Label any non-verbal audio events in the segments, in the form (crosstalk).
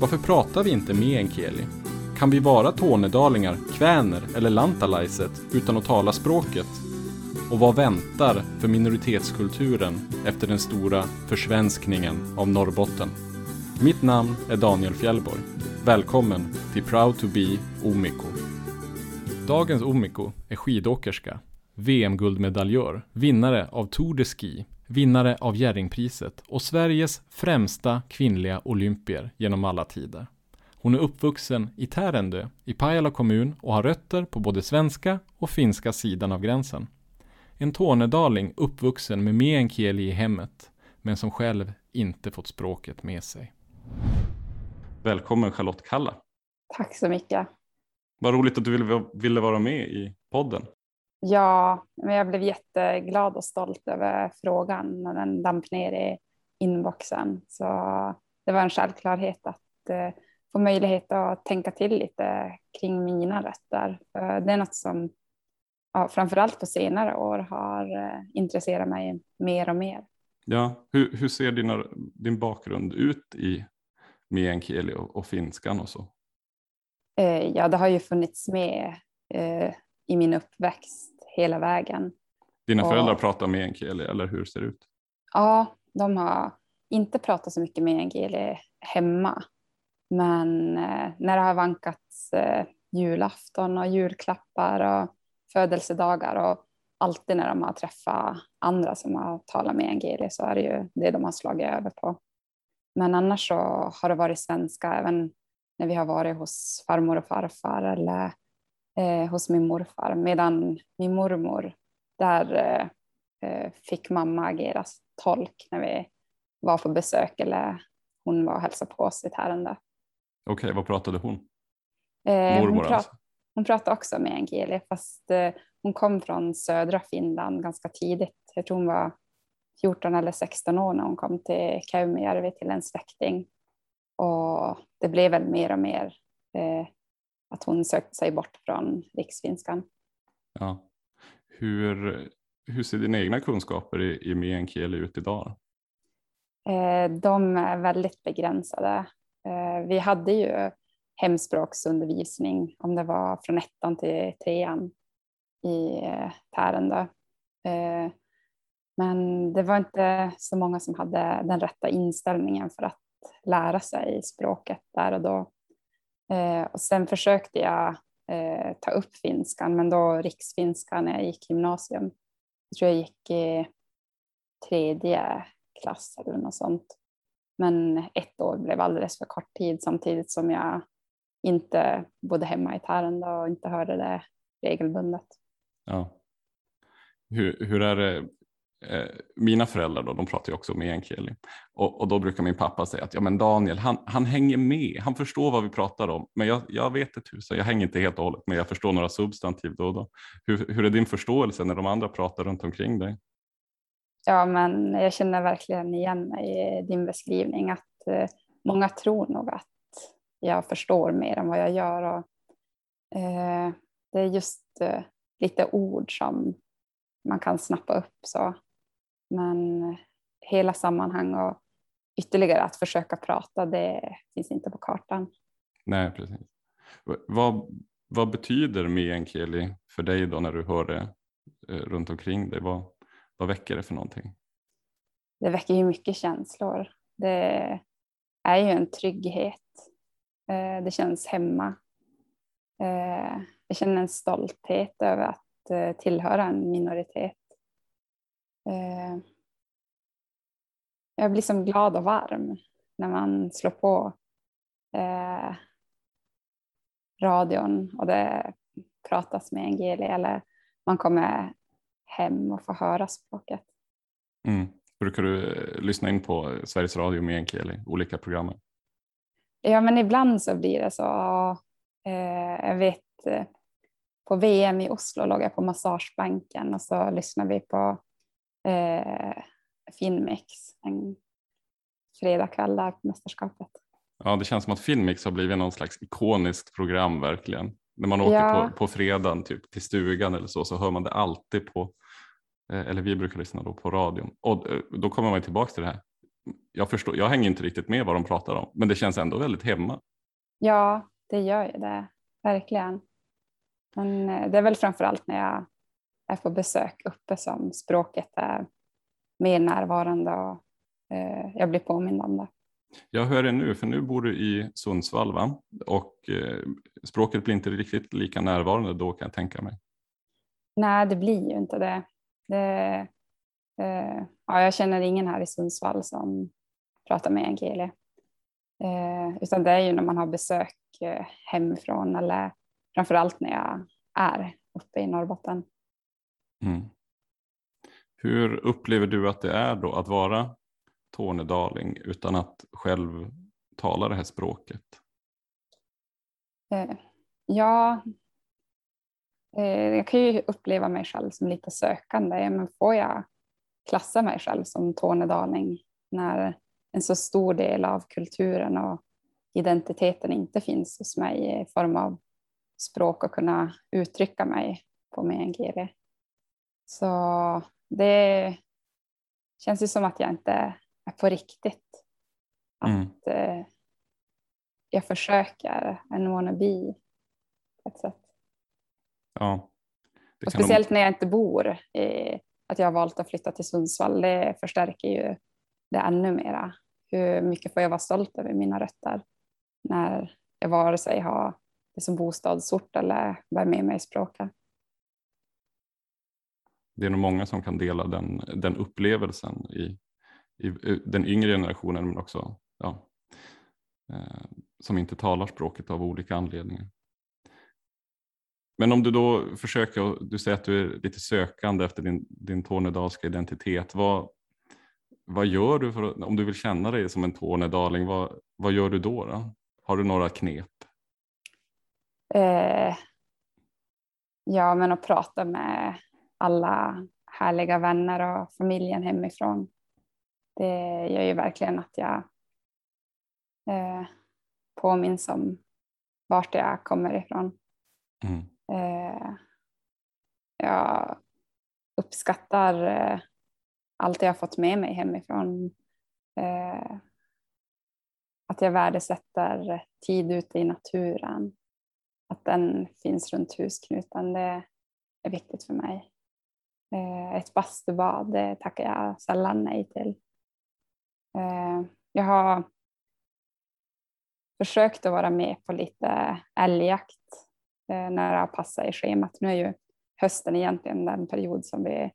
Varför pratar vi inte meänkieli? Kan vi vara tornedalingar, kväner eller lantalaiset utan att tala språket? Och vad väntar för minoritetskulturen efter den stora försvenskningen av Norrbotten? Mitt namn är Daniel Fjällborg. Välkommen till Proud to be Omiko. Dagens Omiko är skidåkerska, VM-guldmedaljör, vinnare av Tour de Ski, vinnare av Jerringpriset och Sveriges främsta kvinnliga olympier genom alla tider. Hon är uppvuxen i Tärendö i Pajala kommun och har rötter på både svenska och finska sidan av gränsen. En tornedaling uppvuxen med meänkieli i hemmet, men som själv inte fått språket med sig. Välkommen Charlotte Kalla. Tack så mycket. Vad roligt att du ville, ville vara med i podden. Ja, men jag blev jätteglad och stolt över frågan när den damp ner i inboxen. Så det var en självklarhet att eh, få möjlighet att tänka till lite kring mina rötter. Det är något som ja, framförallt på senare år har eh, intresserat mig mer och mer. Ja, hur, hur ser dina, din bakgrund ut i meänkieli och, och finskan och så? Eh, ja, det har ju funnits med eh, i min uppväxt hela vägen. Dina föräldrar och, pratar meänkieli eller hur ser det ut? Ja, de har inte pratat så mycket meänkieli hemma. Men eh, när det har vankats eh, julafton och julklappar och födelsedagar och alltid när de har träffat andra som har talat meänkieli så är det ju det de har slagit över på. Men annars så har det varit svenska även när vi har varit hos farmor och farfar eller eh, hos min morfar. Medan min mormor, där eh, fick mamma agera tolk när vi var på besök eller hon var och hälsade på oss i Tärendö. Okej, okay, vad pratade hon? Eh, mormor hon, prat, alltså. hon pratade också med Angeli fast eh, hon kom från södra Finland ganska tidigt. Jag tror hon var 14 eller 16 år när hon kom till Käymijärvi till en släkting. Och det blev väl mer och mer eh, att hon sökte sig bort från riksfinskan. Ja. Hur, hur ser dina egna kunskaper i, i meänkieli ut idag? Eh, de är väldigt begränsade. Eh, vi hade ju hemspråksundervisning om det var från ettan till trean i eh, Tärendö. Eh, men det var inte så många som hade den rätta inställningen för att lära sig språket där och då. Eh, och sen försökte jag eh, ta upp finskan, men då riksfinska när jag gick gymnasium. Jag tror jag gick i tredje klass eller något sånt. Men ett år blev alldeles för kort tid samtidigt som jag inte bodde hemma i Tärendö och inte hörde det regelbundet. Ja. Hur, hur är det eh, mina föräldrar då, de pratar ju också meänkieli och, och då brukar min pappa säga att ja men Daniel han, han hänger med, han förstår vad vi pratar om men jag, jag vet inte tusan, jag hänger inte helt och hållet men jag förstår några substantiv då och då. Hur, hur är din förståelse när de andra pratar runt omkring dig? Ja men jag känner verkligen igen mig i din beskrivning att eh, många tror nog att jag förstår mer än vad jag gör och eh, det är just eh, lite ord som man kan snappa upp så men hela sammanhang och ytterligare att försöka prata, det finns inte på kartan. Nej, precis. Vad, vad betyder meänkieli för dig då när du hör det eh, runt omkring dig? Vad, vad väcker det för någonting? Det väcker ju mycket känslor. Det är ju en trygghet. Eh, det känns hemma. Eh, jag känner en stolthet över att tillhöra en minoritet. Eh, jag blir som glad och varm när man slår på eh, radion och det pratas med Angeli eller man kommer hem och får höra språket. Mm. Brukar du eh, lyssna in på Sveriges Radio med Angeli, olika program? Ja, men ibland så blir det så. Eh, jag vet eh, på VM i Oslo låg jag på massagebanken och så lyssnade vi på eh, Filmix en fredagkväll där på mästerskapet. Ja, det känns som att Filmix har blivit någon slags ikoniskt program verkligen. När man åker ja. på, på fredagen typ, till stugan eller så, så hör man det alltid på, eh, eller vi brukar lyssna då på radion. Och eh, då kommer man tillbaka till det här. Jag, förstår, jag hänger inte riktigt med vad de pratar om, men det känns ändå väldigt hemma. Ja, det gör ju det, verkligen. Men eh, det är väl framför allt när jag är på besök uppe som språket är mer närvarande och jag blir påmind om det. Jag hör det nu, för nu bor du i Sundsvall va? och eh, språket blir inte riktigt lika närvarande då kan jag tänka mig. Nej, det blir ju inte det. det eh, ja, jag känner ingen här i Sundsvall som pratar meänkieli. Eh, utan det är ju när man har besök eh, hemifrån eller framför allt när jag är uppe i Norrbotten. Mm. Hur upplever du att det är då att vara tornedaling utan att själv tala det här språket? Eh, ja, eh, jag kan ju uppleva mig själv som lite sökande. Men får jag klassa mig själv som tornedaling när en så stor del av kulturen och identiteten inte finns hos mig i form av språk och kunna uttrycka mig på meänkieli. Så det känns ju som att jag inte är på riktigt. Att mm. eh, jag försöker en wannabe på ett sätt. Ja. Och speciellt när jag inte bor, i, att jag har valt att flytta till Sundsvall, det förstärker ju det ännu mera. Hur mycket får jag vara stolt över mina rötter när jag vare sig har det som bostadsort eller bär med mig språket. Det är nog många som kan dela den, den upplevelsen i, i den yngre generationen men också ja, eh, som inte talar språket av olika anledningar. Men om du då försöker, du säger att du är lite sökande efter din, din tornedalska identitet. Vad, vad gör du för, om du vill känna dig som en tornedaling? Vad, vad gör du då, då? Har du några knep? Eh, ja, men att prata med alla härliga vänner och familjen hemifrån det gör ju verkligen att jag eh, påminns om vart jag kommer ifrån. Mm. Eh, jag uppskattar eh, allt jag fått med mig hemifrån. Eh, att jag värdesätter tid ute i naturen. Att den finns runt husknuten, det är viktigt för mig. Eh, ett bastubad, det tackar jag sällan nej till. Eh, jag har försökt att vara med på lite älgjakt eh, när det har passat i schemat. Nu är ju hösten egentligen den period som vi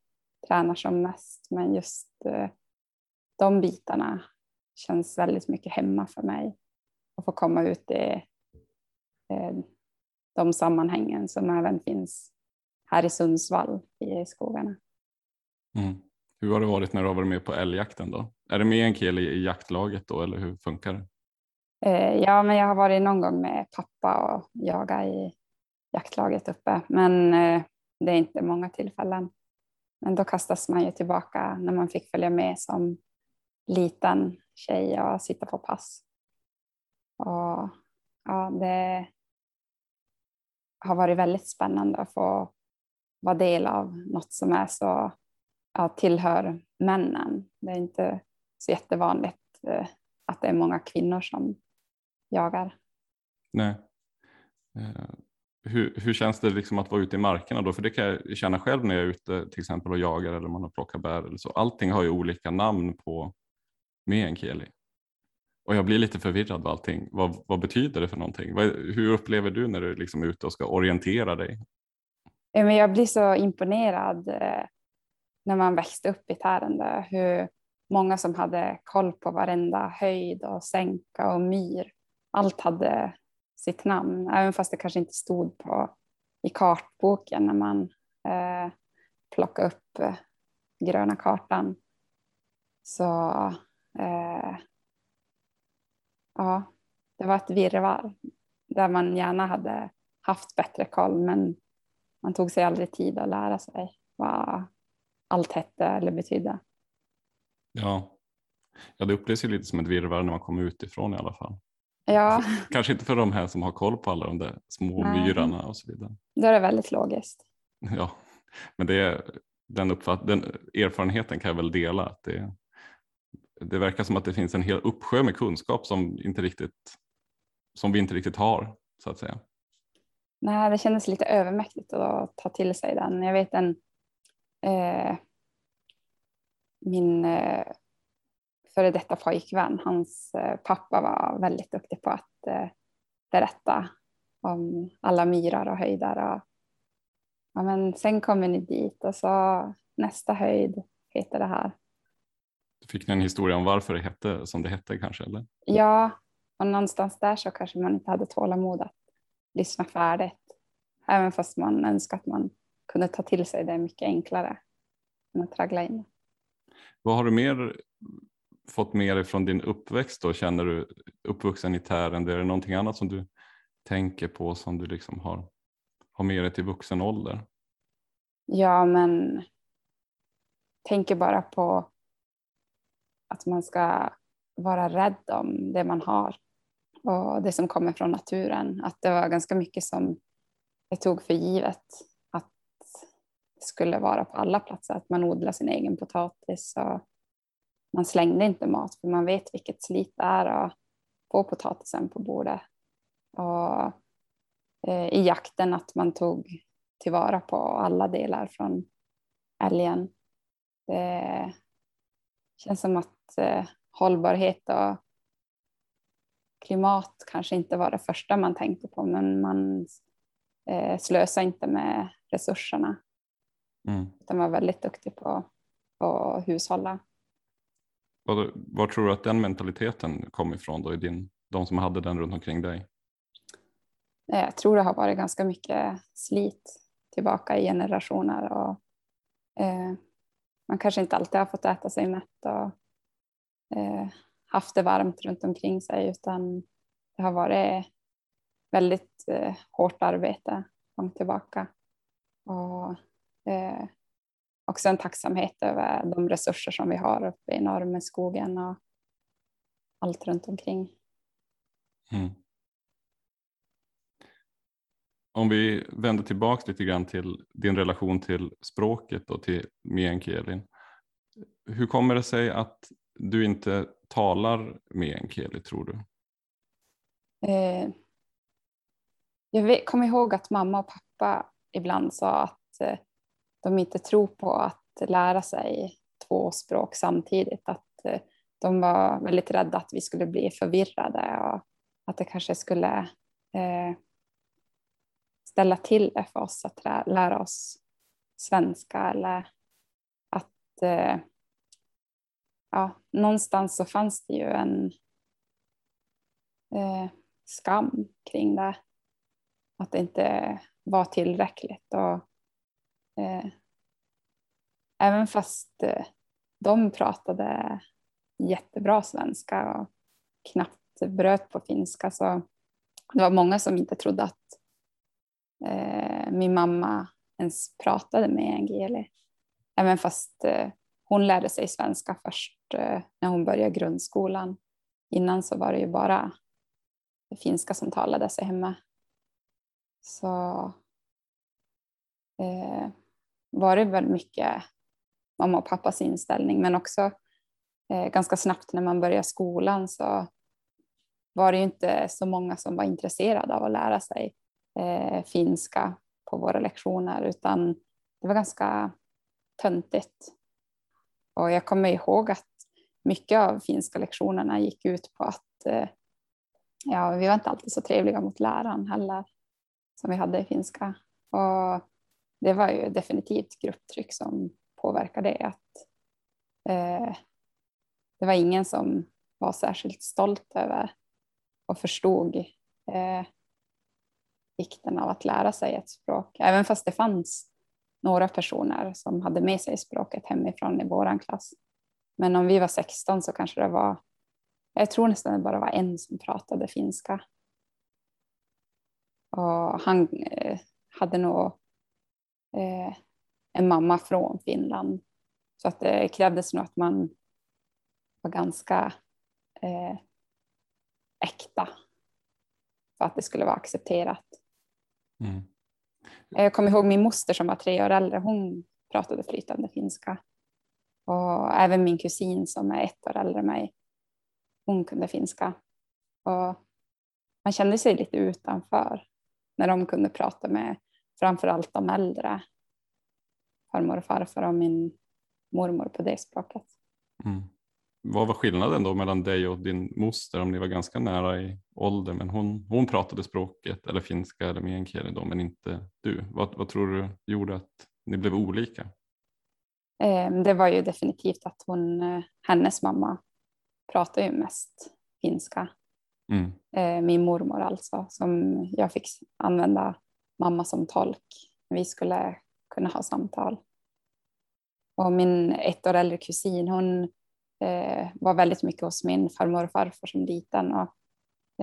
tränar som mest, men just eh, de bitarna känns väldigt mycket hemma för mig. Att få komma ut i eh, de sammanhangen som även finns här i Sundsvall i skogarna. Mm. Hur har det varit när du har varit med på älgjakten då? Är det med en kille i jaktlaget då eller hur funkar det? Eh, ja, men jag har varit någon gång med pappa och jagat i jaktlaget uppe, men eh, det är inte många tillfällen. Men då kastas man ju tillbaka när man fick följa med som liten tjej och sitta på pass. Och ja, det har varit väldigt spännande att få vara del av något som är så ja, tillhör männen. Det är inte så jättevanligt eh, att det är många kvinnor som jagar. Nej. Eh, hur, hur känns det liksom att vara ute i markerna då? För det kan jag känna själv när jag är ute till exempel och jagar eller man har plockat bär eller så. Allting har ju olika namn på meänkieli. Och jag blir lite förvirrad av allting. Vad, vad betyder det för någonting? Vad, hur upplever du när du liksom är ute och ska orientera dig? Eh, jag blir så imponerad eh, när man växte upp i Tärendö, hur många som hade koll på varenda höjd och sänka och myr. Allt hade sitt namn, även fast det kanske inte stod på, i kartboken när man eh, plockade upp eh, gröna kartan. Så eh, ja, det var ett virrvarr där man gärna hade haft bättre koll men man tog sig aldrig tid att lära sig vad allt hette eller betydde. Ja, ja det upplevs ju lite som ett virrvarr när man kommer utifrån i alla fall. Ja. (laughs) Kanske inte för de här som har koll på alla de där små Nej. myrarna och så vidare. Då är det väldigt logiskt. (laughs) Ja, men det är, den, uppfatt, den erfarenheten kan jag väl dela. Att det, det verkar som att det finns en hel uppsjö med kunskap som, inte riktigt, som vi inte riktigt har så att säga. Nej, det kändes lite övermäktigt att ta till sig den. Jag vet en eh, min eh, före detta pojkvän, hans eh, pappa var väldigt duktig på att eh, berätta om alla myrar och höjdar. Och, ja, men sen kommer ni dit och så nästa höjd heter det här. Fick ni en historia om varför det hette som det hette kanske? Eller? Ja, och någonstans där så kanske man inte hade tålamod att lyssna färdigt. Även fast man önskar att man kunde ta till sig det mycket enklare än att traggla in. Vad har du mer fått med dig från din uppväxt då? Känner du uppvuxen i Tärende? Är det någonting annat som du tänker på som du liksom har, har med dig till vuxen ålder? Ja, men tänker bara på att man ska vara rädd om det man har och det som kommer från naturen. Att det var ganska mycket som jag tog för givet att det skulle vara på alla platser, att man odlar sin egen potatis och man slängde inte mat för man vet vilket slit det är att få potatisen på bordet. Och eh, i jakten att man tog tillvara på alla delar från älgen. Det känns som att eh, hållbarhet och klimat kanske inte var det första man tänkte på men man eh, slösar inte med resurserna. Mm. Utan var väldigt duktig på att hushålla. Var, var, tror du att den mentaliteten kom ifrån då i din, de som hade den runt omkring dig? Jag tror det har varit ganska mycket slit tillbaka i generationer och eh, man kanske inte alltid har fått äta sig mätt och eh, haft det varmt runt omkring sig utan det har varit väldigt eh, hårt arbete långt tillbaka. Och eh, också en tacksamhet över de resurser som vi har uppe i norr med skogen och allt runt omkring. Mm. Om vi vänder tillbaka lite grann till din relation till språket och till meänkielin. Hur kommer det sig att du inte talar meänkieli tror du? Eh, jag kommer ihåg att mamma och pappa ibland sa att eh, de inte tror på att lära sig två språk samtidigt. Att eh, de var väldigt rädda att vi skulle bli förvirrade och att det kanske skulle eh, ställa till det för oss att lära oss svenska eller att eh, ja, någonstans så fanns det ju en eh, skam kring det. Att det inte var tillräckligt. Och Eh, även fast eh, de pratade jättebra svenska och knappt bröt på finska så det var många som inte trodde att eh, min mamma ens pratade med Angeli. Även fast eh, hon lärde sig svenska först eh, när hon började grundskolan. Innan så var det ju bara det finska som talades hemma. Så eh, var det väl mycket mamma och pappas inställning men också eh, ganska snabbt när man började skolan så var det ju inte så många som var intresserade av att lära sig eh, finska på våra lektioner utan det var ganska töntigt. Och jag kommer ihåg att mycket av finska lektionerna gick ut på att eh, ja, vi var inte alltid så trevliga mot läraren heller som vi hade i finska. Och det var ju definitivt grupptryck som påverkade det. Att, eh, det var ingen som var särskilt stolt över och förstod eh, vikten av att lära sig ett språk. Även fast det fanns några personer som hade med sig språket hemifrån i vår klass. Men om vi var 16 så kanske det var jag tror nästan det bara var en som pratade finska. Och han eh, hade nog eh, en mamma från Finland. Så att det krävdes nog att man var ganska eh, äkta för att det skulle vara accepterat. Mm. Eh, jag kommer ihåg min moster som var tre år äldre. Hon pratade flytande finska. Och även min kusin som är ett år äldre än mig. Hon kunde finska. Och man kände sig lite utanför när de kunde prata med framför allt de äldre. Farmor och farfar och min mormor på det språket. Mm. Vad var skillnaden då mellan dig och din moster om ni var ganska nära i ålder men hon, hon pratade språket eller finska eller meänkieli då men inte du. Vad, vad tror du gjorde att ni blev olika? Ehm, det var ju definitivt att hon, eh, hennes mamma pratade ju mest finska. Mm. Ehm, min mormor alltså, som jag fick använda mamma som tolk när vi skulle kunna ha samtal. Och min ett år äldre kusin, hon eh, var väldigt mycket hos min farmor och farfar som liten. Och,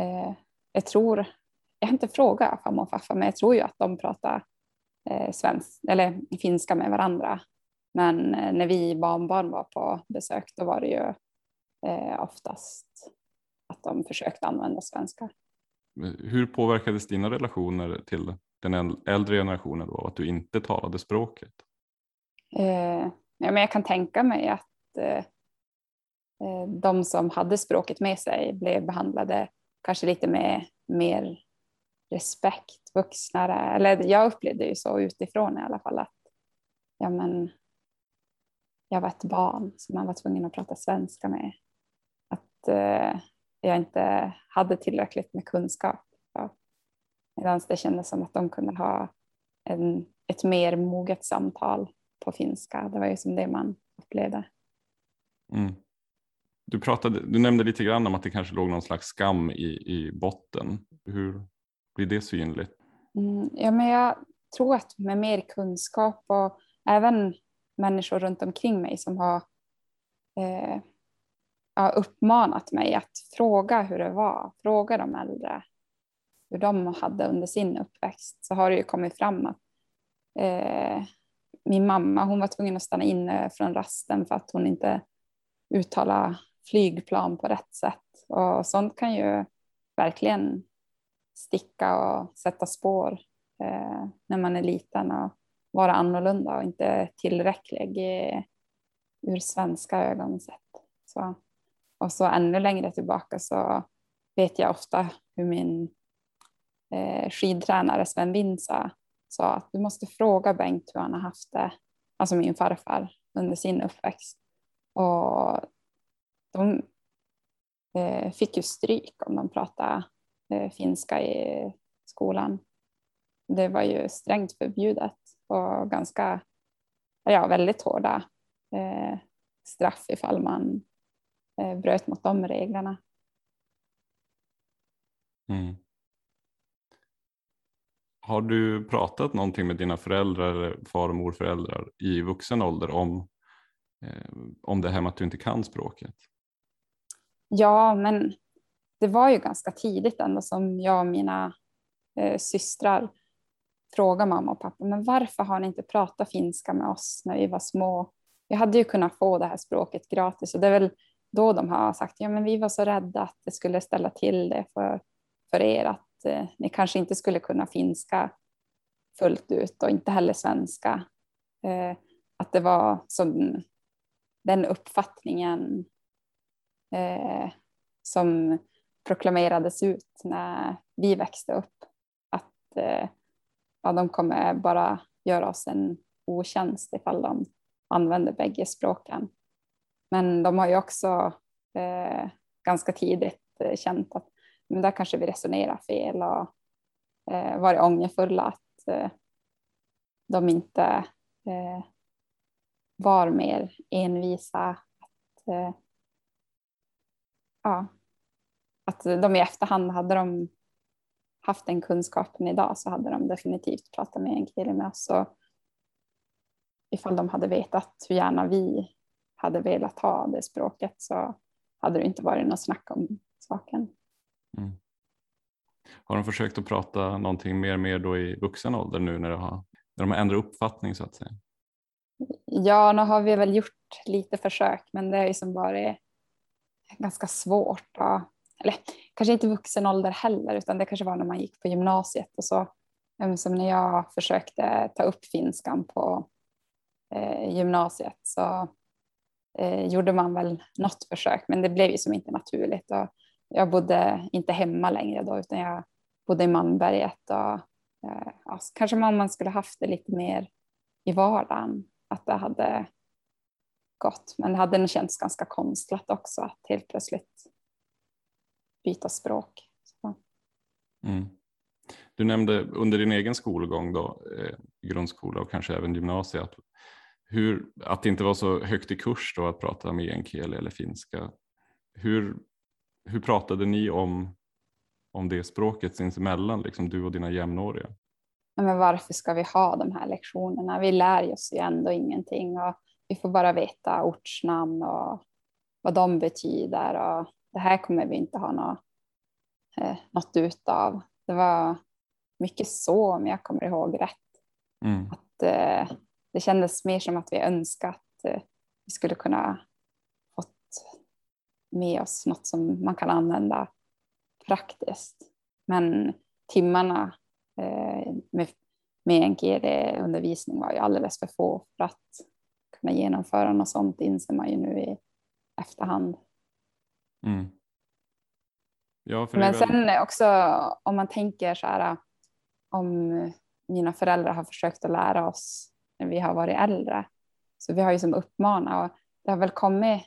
eh, jag tror, jag har inte frågat farmor och farfar, men jag tror ju att de pratar eh, svensk, eller finska med varandra. Men eh, när vi barnbarn var på besök, då var det ju eh, oftast att de försökte använda svenska. Hur påverkades dina relationer till den äldre generationen då, att du inte talade språket? Eh, ja, men jag kan tänka mig att eh, eh, Eh, de som hade språket med sig blev behandlade kanske lite med mer respekt, vuxnare. Eller jag upplevde ju så utifrån i alla fall att ja, men, jag var ett barn som man var tvungen att prata svenska med. Att eh, jag inte hade tillräckligt med kunskap. Medan det kändes som att de kunde ha en, ett mer moget samtal på finska. Det var ju som det man upplevde. Mm. Du, pratade, du nämnde lite grann om att det kanske låg någon slags skam i, i botten. Hur blir det synligt? Mm, ja, men jag tror att med mer kunskap och även människor runt omkring mig som har eh, uppmanat mig att fråga hur det var, fråga de äldre hur de hade under sin uppväxt så har det ju kommit fram att eh, min mamma hon var tvungen att stanna inne från rasten för att hon inte uttalade flygplan på rätt sätt. Och sånt kan ju verkligen sticka och sätta spår eh, när man är liten och vara annorlunda och inte tillräcklig i, ur svenska ögon sett. Så, och så ännu längre tillbaka så vet jag ofta hur min eh, skidtränare Sven Winsa sa att du måste fråga Bengt hur han har haft det, alltså min farfar, under sin uppväxt. Och de eh, fick ju stryk om de pratade eh, finska i skolan. Det var ju strängt förbjudet och ganska, ja, väldigt hårda eh, straff ifall man eh, bröt mot de reglerna. Mm. Har du pratat någonting med dina föräldrar, eller far och morföräldrar i vuxen ålder om, eh, om det här med att du inte kan språket? Ja, men det var ju ganska tidigt ändå som jag och mina eh, systrar frågade mamma och pappa, men varför har ni inte pratat finska med oss när vi var små? Vi hade ju kunnat få det här språket gratis och det är väl då de har sagt, ja men vi var så rädda att det skulle ställa till det för, för er, att eh, ni kanske inte skulle kunna finska fullt ut och inte heller svenska. Eh, att det var som den uppfattningen eh, som proklamerades ut när vi växte upp. Att eh, ja, de kommer bara göra oss en otjänst ifall de använder bägge språken. Men de har ju också eh, ganska tidigt eh, känt att men där kanske vi resonerar fel och eh, varit ångerfulla att eh, de inte eh, var mer envisa. Att, eh, ja, att de i efterhand hade de haft den kunskapen idag så hade de definitivt pratat med en kille med oss. Och ifall de hade vetat hur gärna vi hade velat ha det språket så hade det inte varit något snack om saken. Mm. Har de försökt att prata någonting mer mer då i vuxen ålder nu när, har, när de har ändrat uppfattning så att säga? Ja, nu har vi väl gjort lite försök, men det är ju som varit ganska svårt. att, eller kanske inte vuxen ålder heller, utan det kanske var när man gick på gymnasiet och så. Som när jag försökte ta upp finskan på eh, gymnasiet så eh, gjorde man väl något försök, men det blev ju som inte naturligt. Och jag bodde inte hemma längre då, utan jag bodde i Malmberget. Och, eh, alltså, kanske man skulle haft det lite mer i vardagen, att det hade gått. Men det hade nog känts ganska konstlat också att helt plötsligt byta språk. Mm. Du nämnde under din egen skolgång då, eh, grundskola och kanske även gymnasiet, hur, att det inte var så högt i kurs då att prata meänkieli eller finska. Hur, hur pratade ni om, om det språket sinsemellan, liksom du och dina jämnåriga? Men varför ska vi ha de här lektionerna? Vi lär oss ju ändå ingenting och vi får bara veta ortsnamn och vad de betyder och det här kommer vi inte ha något, eh, något utav. Det var mycket så om jag kommer ihåg rätt. Mm. Att, eh, det kändes mer som att vi önskade att eh, vi skulle kunna fått med oss något som man kan använda praktiskt. Men timmarna eh, med, med NGD-undervisning var ju alldeles för få för att kunna genomföra något sånt inser man ju nu i efterhand. Mm. Ja, Men väl... sen också om man tänker så här om mina föräldrar har försökt att lära oss när vi har varit äldre. Så vi har ju som uppmanat och det har väl kommit,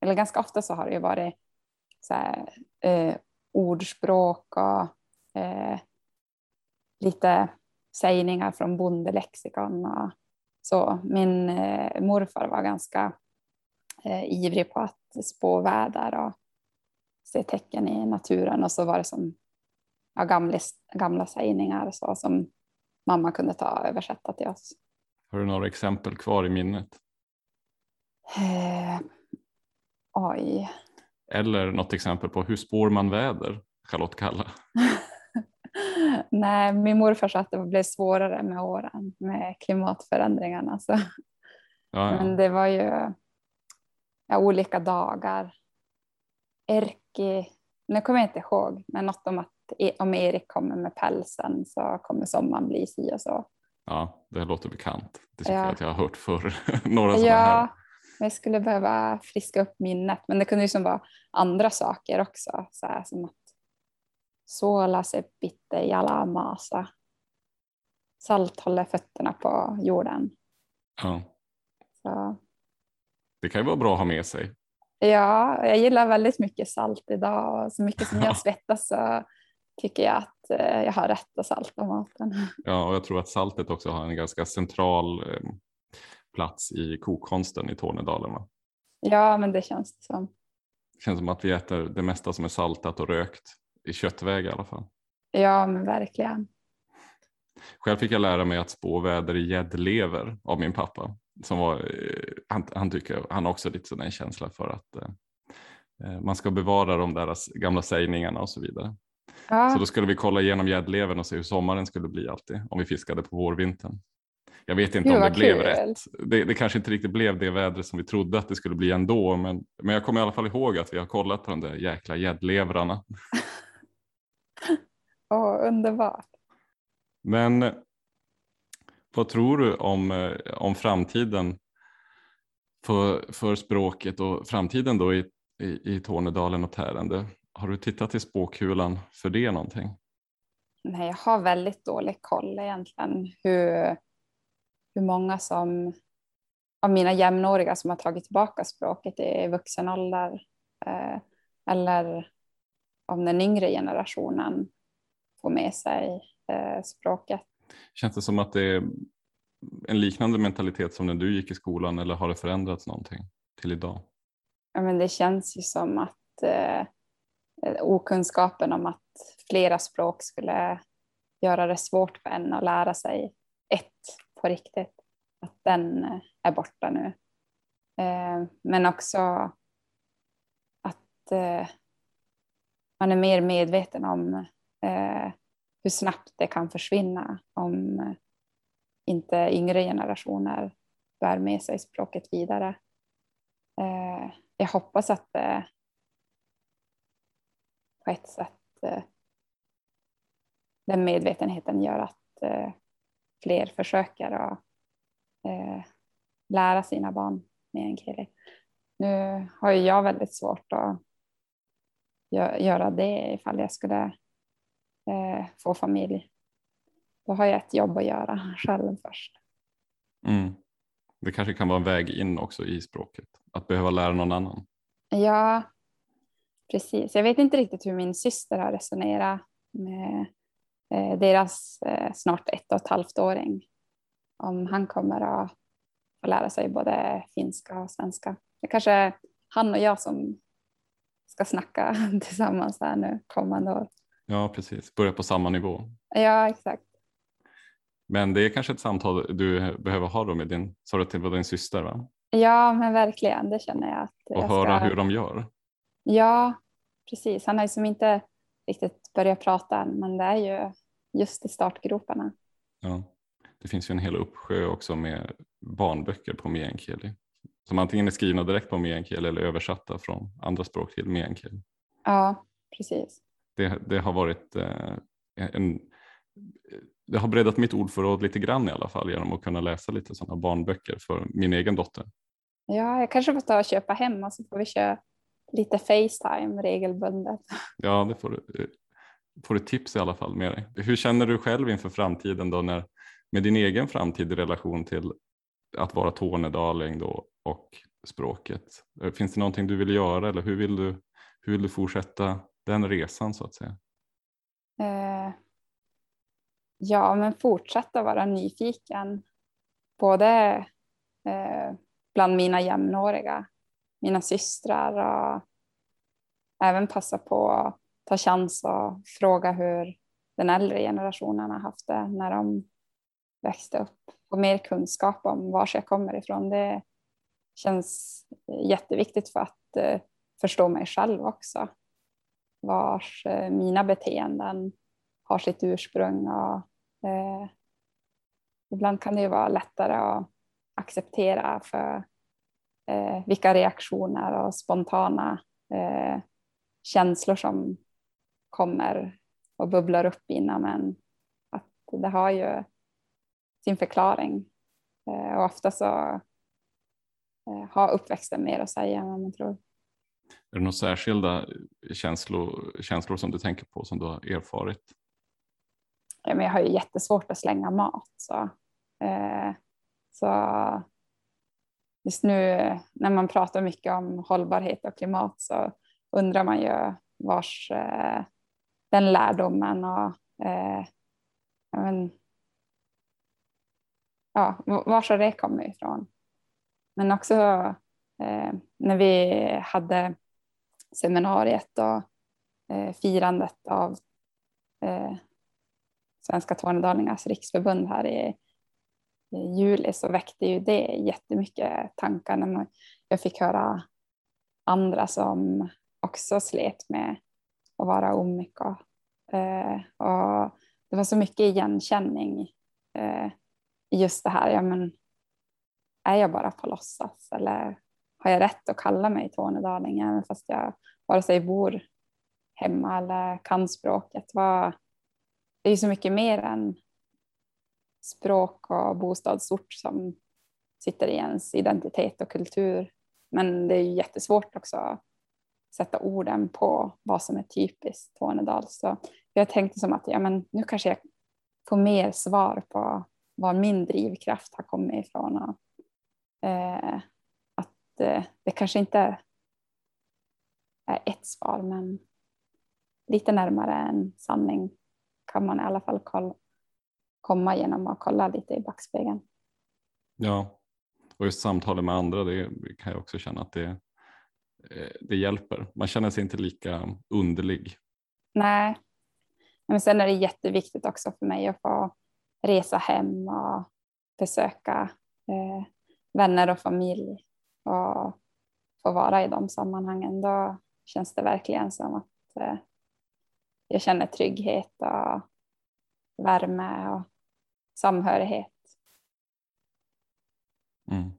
eller ganska ofta så har det ju varit så här, eh, ordspråk och eh, lite sägningar från bondelexikon och så. Min eh, morfar var ganska eh, ivrig på att spå väder och se tecken i naturen och så var det som ja, gamla, gamla sägningar så, som mamma kunde ta och översätta till oss. Har du några exempel kvar i minnet? Eh, oj. Eller något exempel på hur spår man väder, Charlotte Kalla? (laughs) Nej, min morfar sa att det blev svårare med åren med klimatförändringarna. Så. Ja, ja. Men det var ju ja, olika dagar. Erki, nu kommer jag inte ihåg, men något om att om Erik kommer med pälsen så kommer sommaren bli si och så. Ja, det låter bekant. Det tycker ja. jag att jag har hört förr. (laughs) Några sådana ja, här. jag skulle behöva friska upp minnet. Men det kunde ju som vara andra saker också. Så här, som att såla se bitte jala masa. Salt håller fötterna på jorden. Ja. Så. Det kan ju vara bra att ha med sig. Ja, jag gillar väldigt mycket salt idag och så mycket som jag svettas så tycker jag att eh, jag har rätt att salta maten. (laughs) Ja, och jag tror att saltet också har en ganska central eh, plats i kokkonsten i Tornedalen. Va? Ja, men det känns det som. Det känns som att vi äter det mesta som är saltat och rökt i köttväg i alla fall. Ja, men verkligen. Själv fick jag lära mig att spå väder i gäddlever av min pappa. Som var, eh, han, han, tycker, han har också lite sån en känsla för att eh, man ska bevara de där gamla sägningarna och så vidare. Ja. Så då skulle vi kolla igenom gäddlevern och se hur sommaren skulle bli alltid om vi fiskade på vårvintern. Jag vet inte Gud, om det blev kul. rätt. Det, det, kanske inte riktigt blev det vädret som vi trodde att det skulle bli ändå. Men, men jag kommer i alla fall ihåg att vi har kollat på de där jäkla gäddlevrarna. (laughs) Åh, underbart. Men vad tror du om, eh, om framtiden för, för språket och framtiden då i, i, i Tornedalen och Tärende? Har du tittat i spåkulan för det någonting? Nej, jag har väldigt dålig koll egentligen hur, hur många som av mina jämnåriga som har tagit tillbaka språket i vuxen ålder eh, eller om den yngre generationen får med sig eh, språket. Känns det som att det är en liknande mentalitet som när du gick i skolan eller har det förändrats någonting till idag? Ja, men det känns ju som att eh, Eh, okunskapen om att flera språk skulle göra det svårt för en att lära sig ett på riktigt. Att den eh, är borta nu. Eh, men också att eh, man är mer medveten om eh, hur snabbt det kan försvinna om inte yngre generationer bär med sig språket vidare. Eh, jag hoppas att det på ett sätt eh, den medvetenheten gör att eh, fler försöker att eh, lära sina barn meänkieli. Nu har ju jag väldigt svårt att göra det ifall jag skulle eh, få familj. Då har jag ett jobb att göra själv först. Mm. Det kanske kan vara en väg in också i språket, att behöva lära någon annan. Ja, precis. Jag vet inte riktigt hur min syster har resonerat med eh, deras eh, snart ett och ett halvt åring. Om han kommer att få lära sig både finska och svenska. Det kanske är han och jag som ska snacka (laughs) tillsammans här nu kommande år. Ja, precis. Börja på samma nivå. Ja, exakt. Men det är kanske ett samtal du behöver ha då med din, sa du till din syster va? Ja, men verkligen. Det känner jag. Att och jag höra ska... hur de gör. Ja, precis. Han har ju som inte riktigt börjat prata än, men det är ju just i startgroparna. Ja, det finns ju en hel uppsjö också med barnböcker på meänkieli som antingen är skrivna direkt på meänkieli eller översatta från andra språk till meänkieli. Ja, precis. Det, det har varit eh, en det har breddat mitt ordförråd lite grann i alla fall genom att kunna läsa lite sådana barnböcker för min egen dotter. Ja, jag kanske får ta och köpa hem och så får vi köra lite Facetime regelbundet. Ja, det får du, får du tips i alla fall med dig. Hur känner du själv inför framtiden då när, med din egen framtid i relation till att vara tornedaling då och språket? Finns det någonting du vill göra eller hur vill du, hur vill du fortsätta den resan så att säga? Eh, ja, men fortsätta vara nyfiken. Både eh, bland mina jämnåriga, mina systrar och även passa på att ta chans och fråga hur den äldre generationen har haft det när de växte upp. och mer kunskap om var jag kommer ifrån. Det känns jätteviktigt för att eh, förstå mig själv också. Vars eh, mina beteenden har sitt ursprung och eh, ibland kan det ju vara lättare att acceptera för eh, vilka reaktioner och spontana eh, känslor som kommer och bubblar upp inom en. Att det har ju sin förklaring. Eh, och ofta så eh, har uppväxten mer att säga än vad man tror. Är det några särskilda känslor, känslor som du tänker på som du har erfarit? Ja, men jag har ju jättesvårt att slänga mat. Så, eh, så just nu när man pratar mycket om hållbarhet och klimat så undrar man ju vars eh, den lärdomen och eh, men, ja, var har det kommit ifrån? Men också eh, när vi hade seminariet och eh, firandet av eh, Svenska Tornedalingars riksförbund här i, i, juli så väckte ju det jättemycket tankar när man, jag fick höra andra som också slet med att vara omyko. Eh, och det var så mycket igenkänning eh, i just det här. Ja, men, är jag bara på låtsas eller har jag rätt att kalla mig tornedaling även fast jag vare sig bor hemma eller kan språket? Vad, det är ju så mycket mer än språk och bostadsort som sitter i ens identitet och kultur. Men det är ju jättesvårt också att sätta orden på vad som är typiskt Tornedal. Så jag tänkte som att ja, men nu kanske jag får mer svar på var min drivkraft har kommit ifrån. Och, eh, eh, det kanske inte är ett svar, men lite närmare en sanning kan man i alla fall kolla, komma genom att kolla lite i backspegeln. Ja, och just samtalet med andra, det kan jag också känna att det, eh, det hjälper. Man känner sig inte lika underlig. Nej, men sen är det jätteviktigt också för mig att få resa hem och besöka eh, vänner och familj och få vara i de sammanhangen. Då, känns det verkligen som att eh, jag känner trygghet och värme och samhörighet. Mm.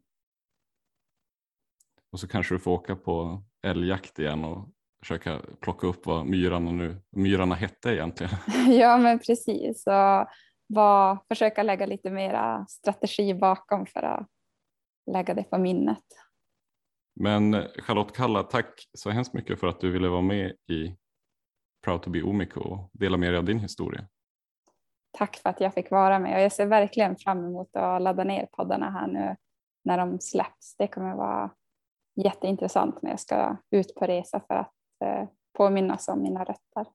Och så kanske du får åka på älgjakt igen och försöka plocka upp vad myrarna, nu, myrarna hette egentligen. (laughs) (laughs) ja, men precis. Och var, försöka lägga lite mera strategi bakom för att lägga det på minnet. Men Charlotte Kalla, tack så hemskt mycket för att du ville vara med i Proud to be Omiko och dela med dig av din historia. Tack för att jag fick vara med och jag ser verkligen fram emot att ladda ner poddarna här nu när de släpps. Det kommer vara jätteintressant när jag ska ut på resa för att eh, påminnas om mina rötter.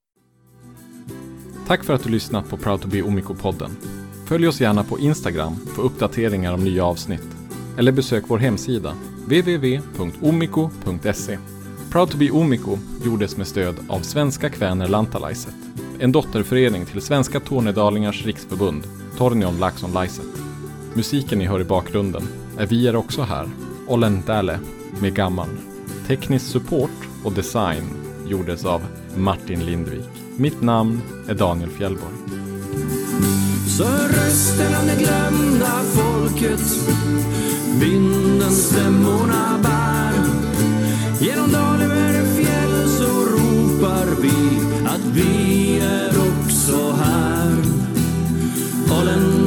Tack för att du lyssnat på Proud to be Omiko-podden. Följ oss gärna på Instagram för uppdateringar om nya avsnitt. Eller besök vår hemsida www.omiko.se. Proud to be Omiko gjordes med stöd av Svenska Kväner Lantalaiset, en dotterförening till Svenska Tornedalingars riksförbund, Tornion Laxon Laiset. Musiken ni hör i bakgrunden är Vi är också här, Olen med Gammal. Teknisk support och design gjordes av Martin Lindvik. Mitt namn är Daniel Fjellborg. Så hör rösten av det glömda folket vinden stämmorna bär. Genom dal över fjäll så ropar vi att vi är också här. Holland